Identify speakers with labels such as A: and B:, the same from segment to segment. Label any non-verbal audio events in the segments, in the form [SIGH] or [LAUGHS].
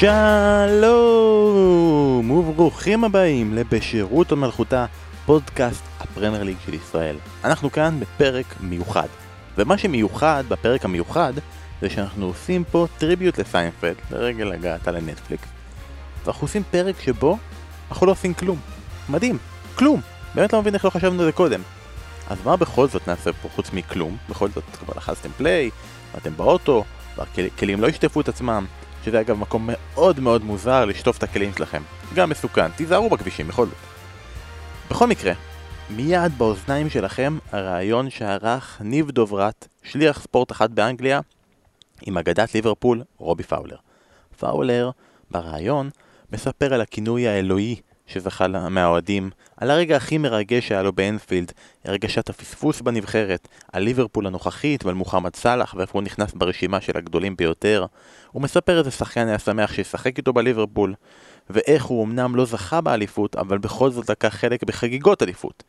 A: שלום וברוכים הבאים לבשירות ומלכותה, פודקאסט הפרמייר ליג של ישראל. אנחנו כאן בפרק מיוחד, ומה שמיוחד בפרק המיוחד זה שאנחנו עושים פה טריביוט לסיינפלד לרגל הגעתה לנטפליקס. ואנחנו עושים פרק שבו אנחנו לא עושים כלום. מדהים, כלום. באמת לא מבין איך לא חשבנו על זה קודם. אז מה בכל זאת נעשה פה חוץ מכלום? בכל זאת כבר לחצתם פליי, ואתם באוטו, והכלים לא ישטפו את עצמם, שזה אגב מקום מאוד מאוד מוזר לשטוף את הכלים שלכם. גם מסוכן, תיזהרו בכבישים בכל זאת. בכל מקרה, מיד באוזניים שלכם הרעיון שערך ניב דוברת, שליח ספורט אחת באנגליה, עם אגדת ליברפול, רובי פאולר. פאולר, ברעיון, מספר על הכינוי האלוהי שזכה מהאוהדים, על הרגע הכי מרגש שהיה לו באנפילד, הרגשת הפספוס בנבחרת, על ליברפול הנוכחית ועל מוחמד סאלח ואיפה הוא נכנס ברשימה של הגדולים ביותר. הוא מספר איזה שחקן היה שמח שישחק איתו בליברפול, ואיך הוא אמנם לא זכה באליפות, אבל בכל זאת לקח חלק בחגיגות אליפות.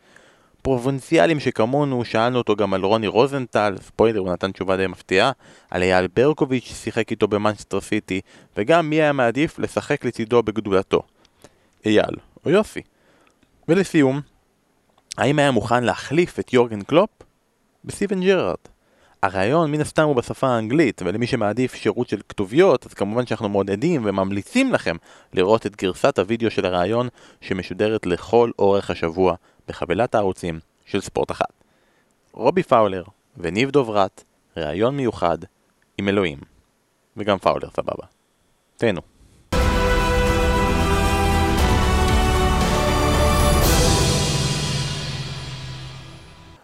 A: פרובינציאלים שכמונו, שאלנו אותו גם על רוני רוזנטל, ספוילר, הוא נתן תשובה די מפתיעה, על אייל ברקוביץ' ששיחק איתו במנצ'סטר סיטי, וגם מי היה מעדיף לשחק לצידו בגדולתו. אייל או יוסי. ולסיום, האם היה מוכן להחליף את יורגן קלופ? בסטיבן ג'רארד. הרעיון מן הסתם הוא בשפה האנגלית, ולמי שמעדיף שירות של כתוביות, אז כמובן שאנחנו מעודדים וממליצים לכם לראות את גרסת הוידאו של הרעיון שמשודרת לכל אורך השבוע בחבילת הערוצים של ספורט אחת. רובי פאולר וניב דוברת, ראיון מיוחד עם אלוהים. וגם פאולר סבבה. תהנו.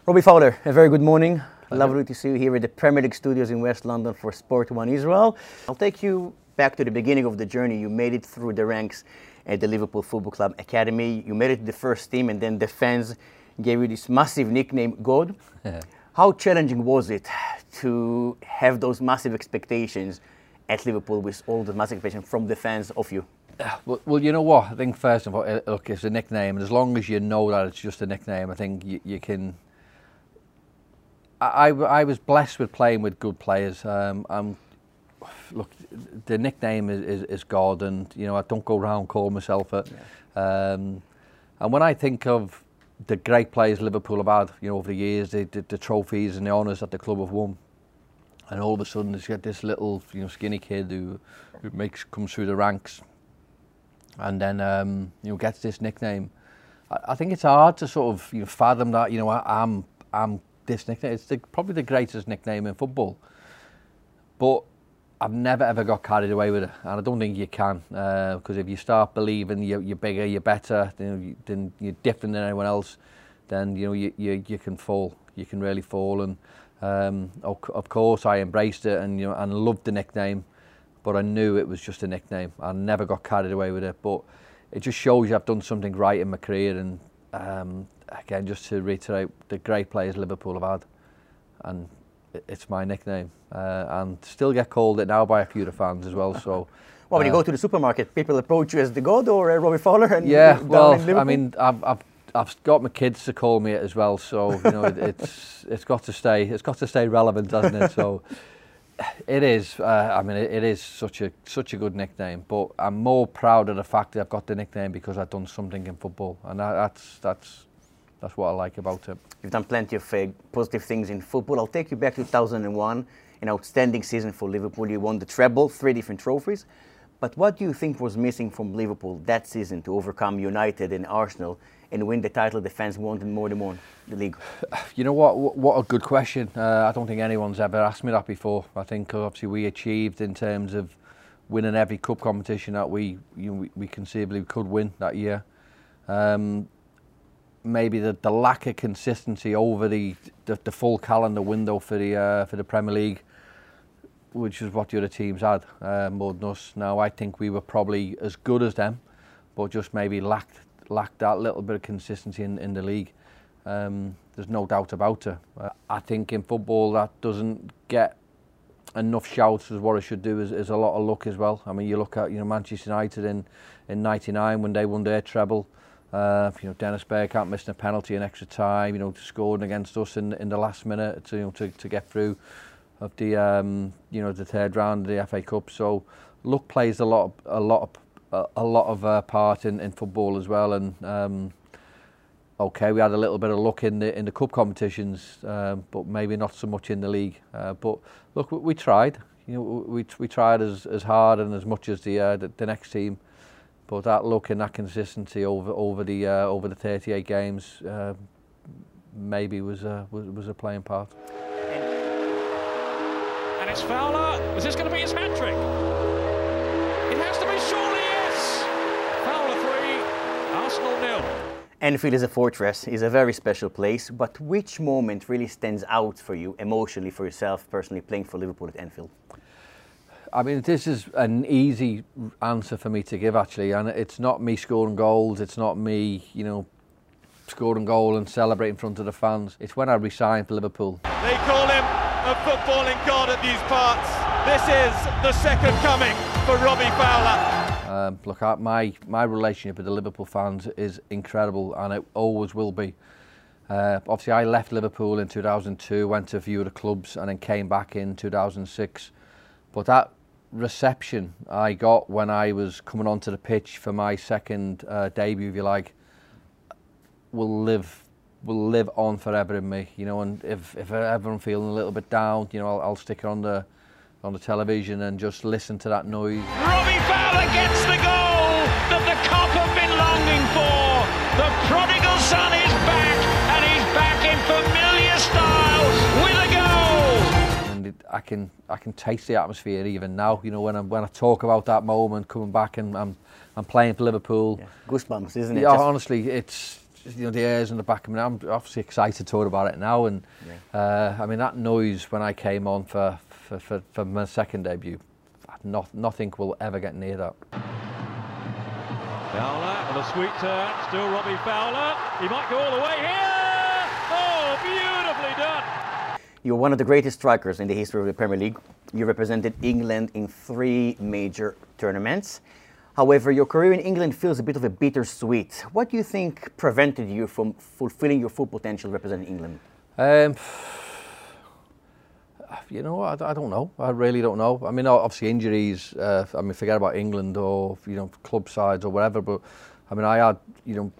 B: Robbie Fowler, a very good morning. Lovely to see you here at the Premier League studios in West London for Sport One Israel. I'll take you back to the beginning of the journey. You made it through the ranks at the Liverpool Football Club Academy. You made it to the first team, and then the fans gave you this massive nickname, God. How challenging was it to have those massive expectations at Liverpool with all the massive expectations from the fans of you?
C: Well, well, you know what? I think first of all, uh, look, it's a nickname, and as long as you know that it's just a nickname, I think you, you can I, I was blessed with playing with good players. Um, I'm, look, the nickname is, is, is God, and you know I don't go around calling myself it. Yeah. Um, and when I think of the great players Liverpool have had, you know, over the years, the, the, the trophies and the honours that the club have won, and all of a sudden there's got this little, you know, skinny kid who, who makes comes through the ranks, and then um, you know gets this nickname. I, I think it's hard to sort of you know fathom that. You know, I, I'm I'm this nickname. It's the, probably the greatest nickname in football. But I've never ever got carried away with it, and I don't think you can, because uh, if you start believing you're, you're bigger, you're better, then, then you're different than anyone else, then you know you, you, you can fall, you can really fall. And um, of, of course, I embraced it and you know and loved the nickname, but I knew it was just a nickname. I never got carried away with it, but it just shows you I've done something right in my career, and um, again, just to reiterate, the great players Liverpool have had, and it's my nickname, uh, and still get called it now by a few of the fans as well. So. [LAUGHS]
B: Well, when uh, you go to the supermarket, people approach you as the God or uh, Robbie Fowler, and
C: yeah, well, I mean, I've, I've I've got my kids to call me it as well, so you know it, it's [LAUGHS] it's got to stay it's got to stay relevant, doesn't it? So [LAUGHS] it is. Uh, I mean, it, it is such a such a good nickname, but I'm more proud of the fact that I've got the nickname because I've done something in football, and that, that's that's that's what I like about it.
B: You've done plenty of uh, positive things in football. I'll take you back to 2001, an outstanding season for Liverpool. You won the treble, three different trophies. But what do you think was missing from Liverpool that season to overcome United and Arsenal and win the title the fans wanted more than more, the league? [SIGHS]
C: You know what? What a good question. Uh, I don't think anyone's ever asked me that before. I think obviously we achieved in terms of winning every cup competition that we you know, we, we conceivably could win that year. Um, maybe the, the lack of consistency over the, the, the full calendar window for the, uh, for the Premier League, which is what the other teams had uh, more than us. Now, I think we were probably as good as them, but just maybe lacked, lacked that little bit of consistency in, in the league. Um, there's no doubt about it. Uh, I think in football that doesn't get enough shouts as what it should do is, is a lot of luck as well. I mean, you look at you know Manchester United in in '99 when they won their treble. Uh, you know, Dennis Bergkamp missing a penalty in extra time, you know, scoring against us in, in the last minute to, you know, to, to get through of the, um, you know, the third round of the FA Cup. So luck plays a lot, of, a lot, of, a lot of uh, part in, in football as well. And um, okay, we had a little bit of luck in the in the cup competitions, um, but maybe not so much in the league. Uh, but look, we, we tried. You know, we we tried as as hard and as much as the uh, the, the next team. But that look and that consistency over over the uh, over the 38 games uh, maybe was a was, was a playing part.
D: And it's Fowler. Is this going to be his hat trick? It has to be surely yes. Fowler three, Arsenal nil.
B: Anfield is a fortress, is a very special place, but which moment really stands out for you emotionally, for yourself personally, playing for Liverpool at Anfield?
C: I mean, this is an easy answer for me to give, actually, and it's not me scoring goals, it's not me, you know, scoring goal and celebrating in front of the fans. It's when I resigned for Liverpool.
E: They call him a footballing god at these parts. This is the second coming for Robbie Fowler.
C: Um, look, I, my my relationship with the Liverpool fans is incredible, and it always will be. Uh, obviously, I left Liverpool in 2002, went to a few of the clubs, and then came back in 2006. But that reception I got when I was coming onto the pitch for my second uh, debut, if you like, will live will live on forever in me. You know, and if if I'm feeling a little bit down, you know, I'll, I'll stick it on the on the television and just listen to that noise.
D: Robbie Fowler gets the goal
C: I can I can taste the atmosphere even now. You know when I when I talk about that moment coming back and I'm I'm playing for Liverpool.
B: Yeah. Goosebumps, isn't it?
C: Yeah,
B: Just-
C: honestly, it's you know the airs in the back of me. I'm obviously excited talking about it now, and uh, I mean that noise when I came on for for, for, for my second debut, not, nothing will ever get near that.
D: Fowler with a sweet turn. Still Robbie Fowler. He might go all the way here. Oh, beautifully done.
B: You're one of the greatest strikers in the history of the Premier League. You represented England in three major tournaments. However, your career in England feels a bit of a bittersweet. What do you think prevented you from fulfilling your full potential representing England?
C: Um, you know, I, I don't know. I really don't know. I mean, obviously injuries. Uh, I mean, forget about England or you know club sides or whatever. But I mean, I had you know,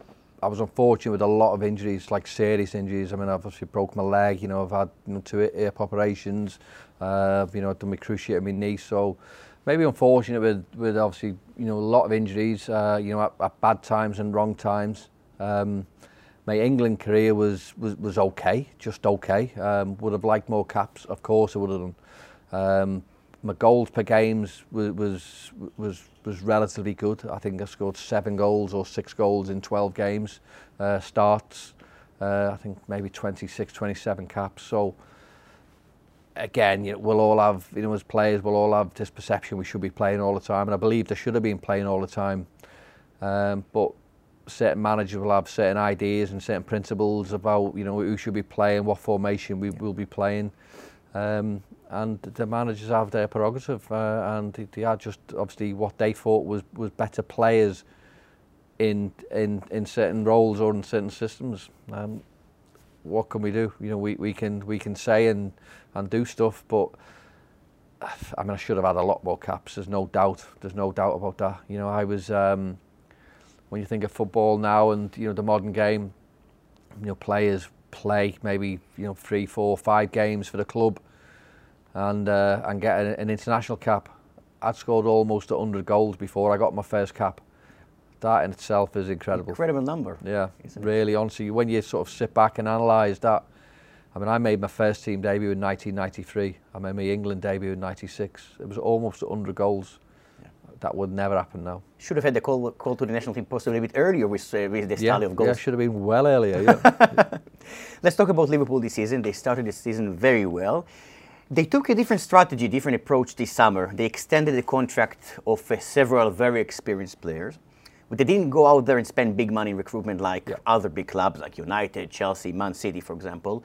C: I was unfortunate with a lot of injuries, like serious injuries. I mean, I've obviously broke my leg, you know, I've had you know, two hip operations, uh, you know, I've done my cruciate in my knee, so maybe unfortunate with, with obviously, you know, a lot of injuries, uh, you know, at, at bad times and wrong times. Um, my England career was, was, was okay, just okay. Um, would have liked more caps, of course I would have done. Um, my goals per games was, was was was relatively good. I think I scored seven goals or six goals in 12 games uh, starts. Uh, I think maybe 26, 27 caps. So again, you know, we'll all have you know as players we'll all have this perception we should be playing all the time, and I believe they should have been playing all the time. Um, but certain managers will have certain ideas and certain principles about you know who should be playing, what formation we will be playing. Um, and the managers have their prerogative, uh, and they- are just obviously what they thought was was better players in in in certain roles or in certain systems. Um, what can we do? You know, we, we can we can say and and do stuff, but I mean, I should have had a lot more caps. There's no doubt. There's no doubt about that. You know, I was. Um, when you think of football now and you know the modern game, you know players play maybe you know three, four, five games for the club, and uh, and get an, an international cap. I'd scored almost 100 goals before I got my first cap. That in itself is incredible.
B: Incredible number.
C: Yeah, really. Honestly, when you sort of sit back and analyse that, I mean, I made my first team debut in 1993. I made my England debut in '96. It was almost 100 goals. That would never happen now.
B: Should have had the call, call to the national team possibly a bit earlier with, uh, with this
C: Yeah,
B: tally of goals.
C: yeah, should have been well earlier. Yeah. [LAUGHS]
B: Let's talk about Liverpool this season. They started the season very well. They took a different strategy, different approach this summer. They extended the contract of uh, several very experienced players. But they didn't go out there and spend big money in recruitment like
C: Yeah.
B: other big clubs like United, Chelsea, Man City, for example.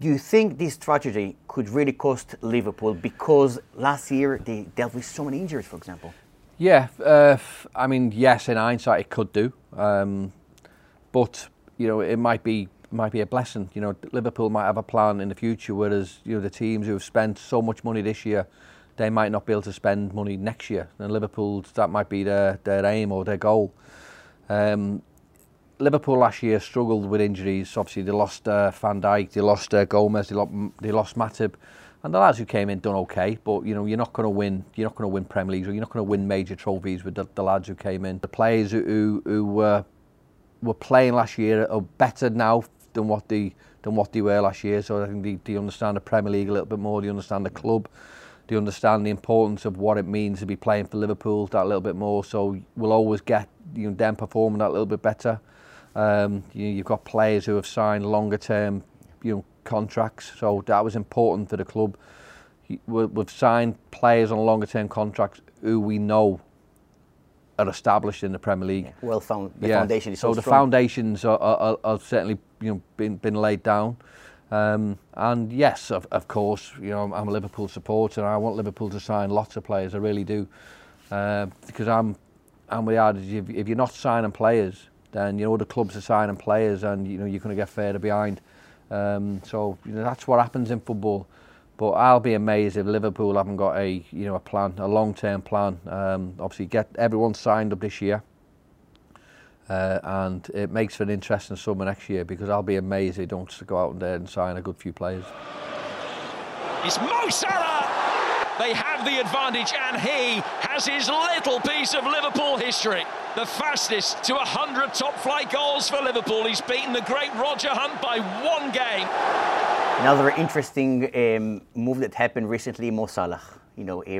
B: Do you think this strategy could really cost Liverpool because last year they dealt with so many injuries, for example?
C: Yeah, uh, I mean, yes, in hindsight, it could do, um, but you know, it might be might be a blessing. You know, Liverpool might have a plan in the future, whereas you know the teams who have spent so much money this year they might not be able to spend money next year. And Liverpool, that might be their, their aim or their goal. Um, Liverpool last year struggled with injuries. Obviously, they lost uh, Van Dijk, they lost uh, Gomez, they lost, they lost Matip, and the lads who came in done okay. But you know, you're not going to win. You're not going to win Premier League, or you're not going to win major trophies with the, the lads who came in. The players who who, who were were playing last year are better now than what they than what they were last year. So I think they, they understand the Premier League a little bit more. They understand the club. They understand the importance of what it means to be playing for Liverpool that little bit more. So we'll always get you know, them performing that little bit better. Um, you you've got players who have signed longer term you know, contracts. So that was important for the club. We've signed players on longer term contracts who we know are established in the Premier League. Yeah,
B: well found. The yeah. foundation is so,
C: so the foundations are, are, are certainly you know been been laid down. Um, and yes, of, of course, you know I'm a Liverpool supporter. And I want Liverpool to sign lots of players. I really do, uh, because I'm I'm with the adage if, if you're not signing players, then you know the clubs are signing players, and you know you're going to get further behind. Um, so you know that's what happens in football. But I'll be amazed if Liverpool haven't got a you know a plan, a long-term plan. Um, obviously, get everyone signed up this year, uh, and it makes for an interesting summer next year because I'll be amazed if they don't go out there and sign a good few players.
D: It's Mo Salah. They have the advantage, and he has his little piece of Liverpool history. The fastest to 100 top-flight goals for Liverpool. He's beaten the great Roger Hunt by one game.
B: Another interesting um, move that happened recently, Mo Salah. You know, a,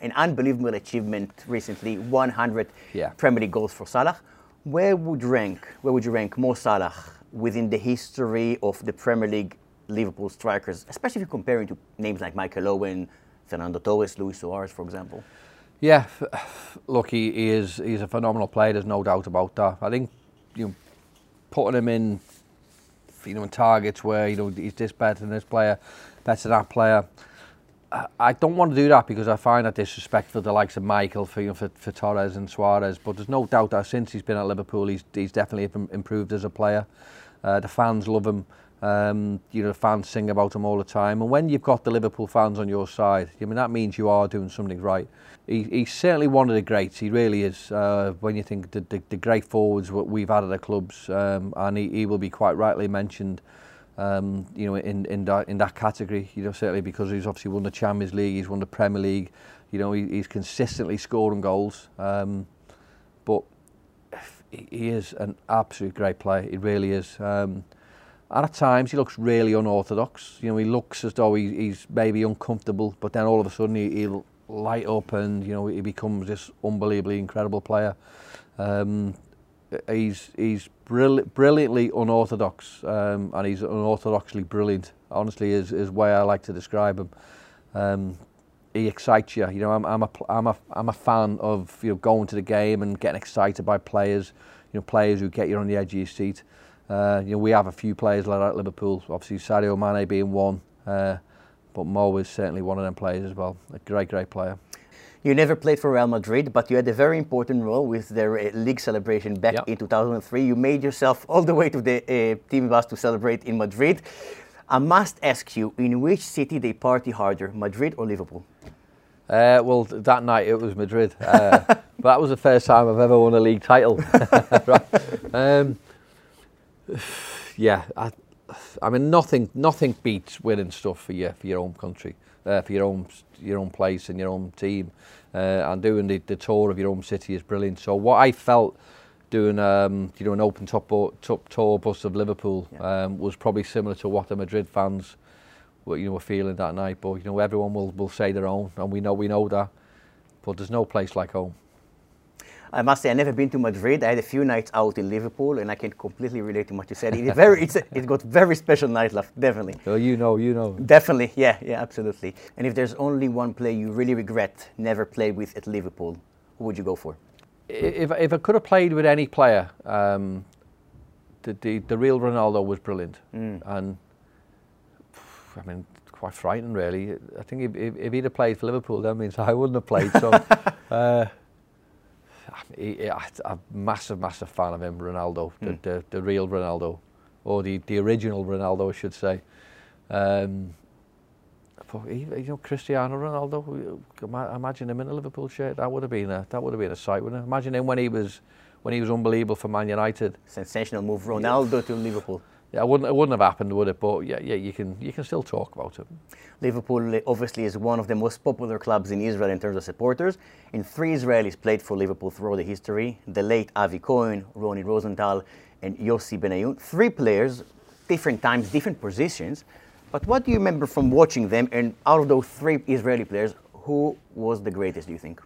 B: an unbelievable achievement recently, 100 yeah. Premier League goals for Salah. Where would rank? Where would you rank Mo Salah within the history of the Premier League Liverpool strikers, especially if you're comparing to names like Michael Owen, Fernando Torres, Luis Suarez, for example?
C: Yeah, look, he, he is he's a phenomenal player. There's no doubt about that. I think you know, putting him in you know, in targets where, you know, he's this better than this player, better than that player. I don't want to do that because I find that disrespectful to the likes of Michael for, you know, for, for Torres and Suarez. But there's no doubt that since he's been at Liverpool, he's, he's definitely improved as a player. Uh, the fans love him. Um, you know, fans sing about him all the time. And when you've got the Liverpool fans on your side, I mean, that means you are doing something right. He, he's certainly one of the greats. He really is. Uh, when you think the, the, the great forwards what we've had at the clubs, um, and he, he will be quite rightly mentioned. Um, you know, in in that in that category, you know, certainly because he's obviously won the Champions League, he's won the Premier League. You know, he, he's consistently scoring goals. Um, but he is an absolute great player. He really is. Um, at times he looks really unorthodox. You know, he looks as though he, he's maybe uncomfortable, but then all of a sudden he, he'll light up and you know he becomes this unbelievably incredible player. Um, he's he's brill brilliantly unorthodox, um, and he's unorthodoxly brilliant. Honestly, is is way I like to describe him. Um, he excites you. You know, I'm I'm a I'm a I'm a fan of you know going to the game and getting excited by players. You know, players who get you on the edge of your seat. Uh, you know, we have a few players like that at Liverpool, obviously Sadio Mane being one, uh, but Mo is certainly one of them players as well. A great, great player.
B: You never played for Real Madrid, but you had a very important role with their uh, league celebration back yep. in 2003. You made yourself all the way to the uh, team bus to celebrate in Madrid. I must ask you, in which city they party harder, Madrid or Liverpool?
C: Uh, well, that night it was Madrid. Uh, [LAUGHS] but that was the first time I've ever won a league title. [LAUGHS] right. um, [SIGHS] yeah, I, I mean nothing nothing beats winning stuff for your for your own country, uh, for your own your own place and your own team, uh, and doing the, the tour of your own city is brilliant. So what I felt doing um, you know an open top top tour bus of Liverpool yeah. um, was probably similar to what the Madrid fans were you know were feeling that night. But you know everyone will will say their own, and we know we know that. But there's no place like home.
B: I must say, I've never been to Madrid. I had a few nights out in Liverpool, and I can completely relate to what you said. It's very, it's, a, it's got very special nightlife, definitely.
C: Oh, you know, you know.
B: Definitely, yeah, yeah, absolutely. And if there's only one player you really regret never played with at Liverpool, who would you go for?
C: If, if I could have played with any player, um, the, the, the real Ronaldo was brilliant. Mm. And, I mean, quite frightening, really. I think if, if, if he'd have played for Liverpool, that means I wouldn't have played. So, [LAUGHS] uh, he, he, a massive, massive fan of him, Ronaldo, the, mm. the, the real Ronaldo, or the, the original Ronaldo, I should say. Um, you know, Cristiano Ronaldo, imagine him in a Liverpool shirt. That would have been a, that would have been a sight, wouldn't it? Imagine him when he was, when he was unbelievable for Man United.
B: Sensational move, Ronaldo to Liverpool.
C: Yeah, it wouldn't it wouldn't have happened, would it? But yeah, yeah, you can you can still talk about it.
B: Liverpool uh, obviously is one of the most popular clubs in Israel in terms of supporters. In three Israelis played for Liverpool throughout the history: the late Avi Cohen, Ronnie Rosenthal, and Yossi Benayoun. Three players, different times, different positions. But what do you remember from watching them? And out of those three Israeli players, who was the greatest? Do you think?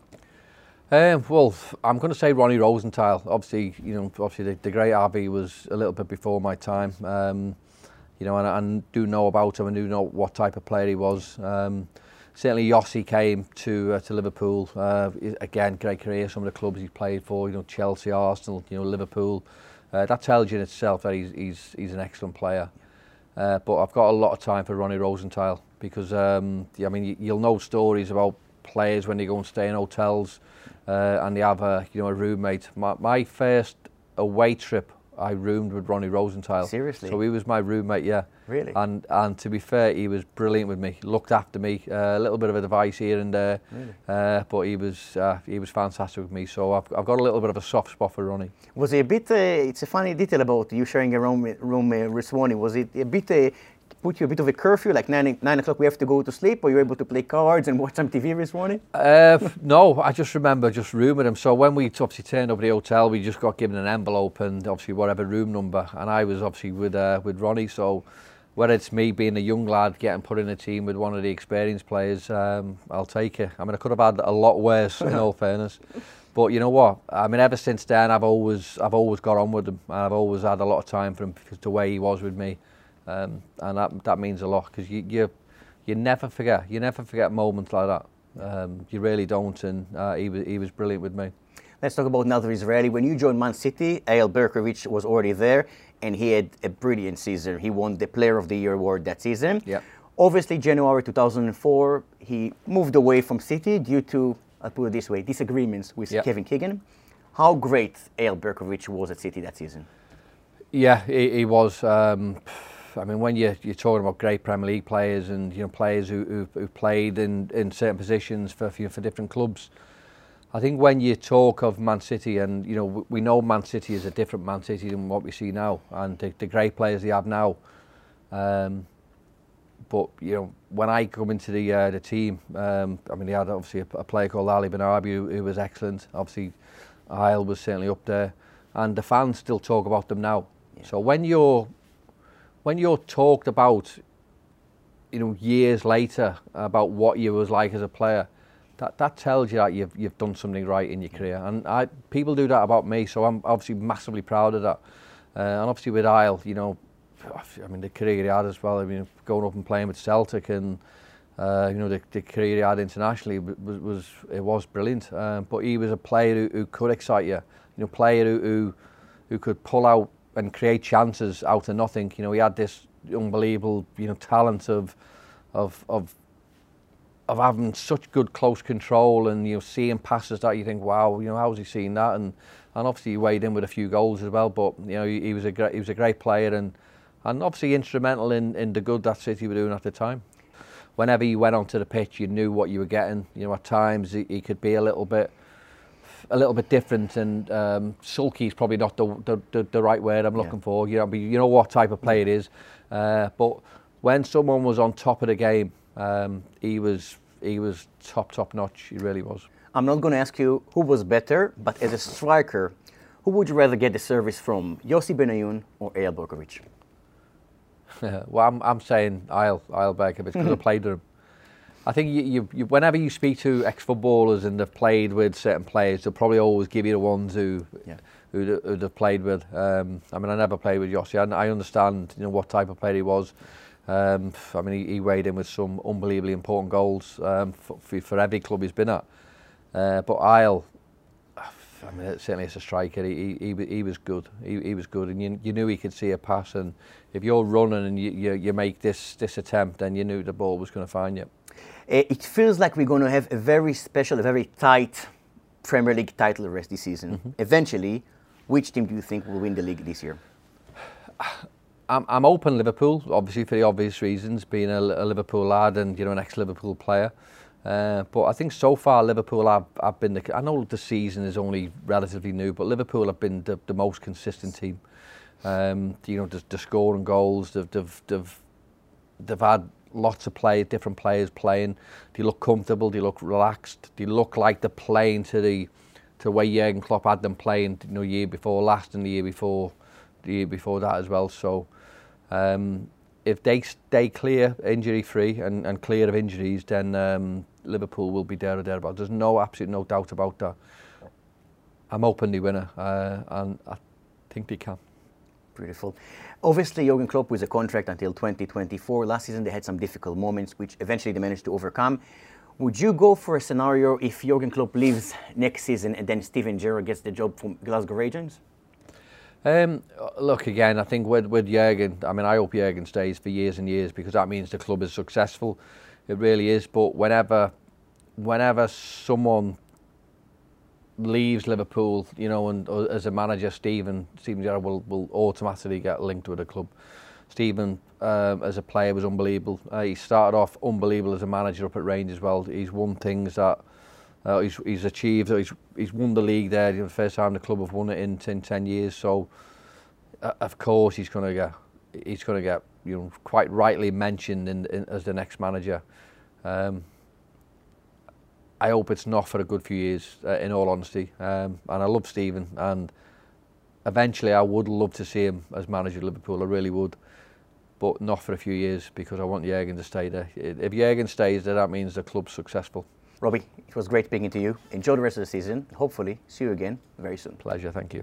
C: Um, well, I'm going to say Ronnie Rosenthal. Obviously, you know, obviously the, the great Avi was a little bit before my time. Um, you know, and I do know about him and do know what type of player he was. Um, certainly, Yossi came to uh, to Liverpool. Uh, again, great career. Some of the clubs he's played for, you know, Chelsea, Arsenal, you know, Liverpool. Uh, that tells you in itself that he's he's, he's an excellent player. Uh, but I've got a lot of time for Ronnie Rosenthal because um, I mean you'll know stories about players when they go and stay in hotels uh, and they have a you know a roommate. My, my first away trip I roomed with Ronnie Rosenthal.
B: Seriously?
C: So he was my roommate, yeah.
B: Really?
C: And and to be fair, he was brilliant with me. Looked after me. Uh, a little bit of advice here and there.
B: Really?
C: Uh, but he was uh, he was fantastic with me. So I've I've got a little bit of a soft spot for Ronnie.
B: Was it a bit? Uh, it's a funny detail about you sharing a room, room uh, with Ronnie. Was it a bit? Put you a bit of a curfew, like nine, nine o'clock we have to go to sleep, or you're able to play cards and watch some TV this morning?
C: Uh, no, I just remember just rooming him. So when we obviously turned up at the hotel, we just got given an envelope and obviously whatever room number, and I was obviously with uh, with Ronnie. So whether it's me being a young lad getting put in a team with one of the experienced players, um, I'll take it. I mean, I could have had a lot worse, in all [LAUGHS] fairness. But you know what? I mean, ever since then, I've always I've always got on with him. I've always had a lot of time for him because the way he was with me. Um, and that that means a lot because you, you you never forget you never forget moments like that. Um, you really don't, and uh, he was he was brilliant with me.
B: Let's talk about another Israeli. When you joined Man City, Eyal Berkovic was already there, and he had a brilliant season. He won the Player of the Year award that season.
C: Yeah.
B: Obviously, January 2004, he moved away from City due to, I'll put it this way, disagreements with
C: Yeah.
B: Kevin Keegan. How great Eyal Berkovic was at City that season.
C: Yeah, he, he was. Um, I mean, when you're, you're talking about great Premier League players and you know players who who, who played in, in certain positions for for for different clubs, I think when you talk of Man City and you know we know Man City is a different Man City than what we see now, and the, the great players they have now. Um, but you know, when I come into the uh, the team, um, I mean, they had obviously a, a player called Ali Benarbia who, who was excellent. Obviously, Eyal was certainly up there, and the fans still talk about them now. So when you're when you're talked about, you know, years later about what you was like as a player, that that tells you that you've you've done something right in your career. And I people do that about me, so I'm obviously massively proud of that. Uh, and obviously with Eyal, you know, I mean the career he had as well. I mean going up and playing with Celtic and. Uh, you know the, the career he had internationally was, was it was brilliant, um, but he was a player who, who could excite you. You know, player who, who who could pull out and create chances out of nothing. You know, he had this unbelievable, you know, talent of, of, of, of having such good close control and you know seeing passes that you think, wow, you know, how's he seeing that? And and obviously he weighed in with a few goals as well. But you know, he, he was a great, he was a great player and and obviously instrumental in in the good that City were doing at the time. Whenever you went onto the pitch, you knew what you were getting. You know, at times he, he could be a little bit a little bit different and um, sulky is probably not the, the, the, the right word I'm looking for. You know, but you know what type of player it is. Uh, but when someone was on top of the game, um, he was he was top top notch. He really was.
B: I'm not going to ask you who was better, but as a striker, who would you rather get the service from, Yossi Benayoun or Eyal Berkovic? [LAUGHS]
C: well, I'm, I'm saying Eyal Berkovic because I [LAUGHS] played him. I think you, you, you, whenever you speak to ex-footballers and they've played with certain players, they'll probably always give you the ones who
B: Yeah.
C: who, who they've played with. Um, I mean, I never played with Yossi. I, I understand, you know, what type of player he was. Um, I mean, he, he weighed in with some unbelievably important goals um, for, for, every club he's been at. Uh, but Eyal, I mean, it- certainly as a striker, he, he, he, he was good. He, he was good, and you, you knew he could see a pass. And if you're running and you, you, you make this this attempt, then you knew the ball was going to find you.
B: Uh, it feels like we're going to have a very special, a very tight Premier League title race this season. Eventually, which team do you think will win the league this year?
C: I'm, I'm open Liverpool, obviously for the obvious reasons, being a, a Liverpool lad and you know an ex-Liverpool player. Uh, but I think so far Liverpool have, have been the. I know the season is only relatively new, but Liverpool have been the, the most consistent team. Um, you know, the, the scoring goals, they've, they've, they've, they've had lots of play, different players playing. They look comfortable, they look relaxed, they look like they're playing to the to way Jurgen Klopp had them playing, you know, year before last and the year before, the year before that as well. So, um, if they stay clear, injury free, and, and clear of injuries, then um, Liverpool will be there or thereabouts. There's no absolute no doubt about that. I'm openly winner, uh, and I think they can.
B: Beautiful. Obviously, Jurgen Klopp was a contract until 2024. Last season, they had some difficult moments, which eventually they managed to overcome. Would you go for a scenario if Jurgen Klopp leaves next season and then Steven Gerrard gets the job from Glasgow Rangers?
C: Um, look again. I think with with Jurgen, I mean, I hope Jurgen stays for years and years because that means the club is successful. It really is. But whenever, whenever someone leaves Liverpool, you know, and uh, as a manager, Stephen, Stephen Gerrard will, will automatically get linked with a club. Stephen, um, as a player, was unbelievable. Uh, he started off unbelievable as a manager up at Rangers as well. He's won things that uh, he's, he's achieved. He's, he's won the league there. You know, the first time the club have won it in 10, 10 years. So, uh, of course, he's going to get he's going to get you know quite rightly mentioned in, in, as the next manager. Um, I hope it's not for a good few years, uh, in all honesty. Um, and I love Steven, and eventually I would love to see him as manager of Liverpool. I really would, but not for a few years because I want Jurgen to stay there. If Jurgen stays there, that means the club's successful.
B: Robbie, it was great speaking to you. Enjoy the rest of the season. Hopefully, see you again very soon.
C: Pleasure, thank you.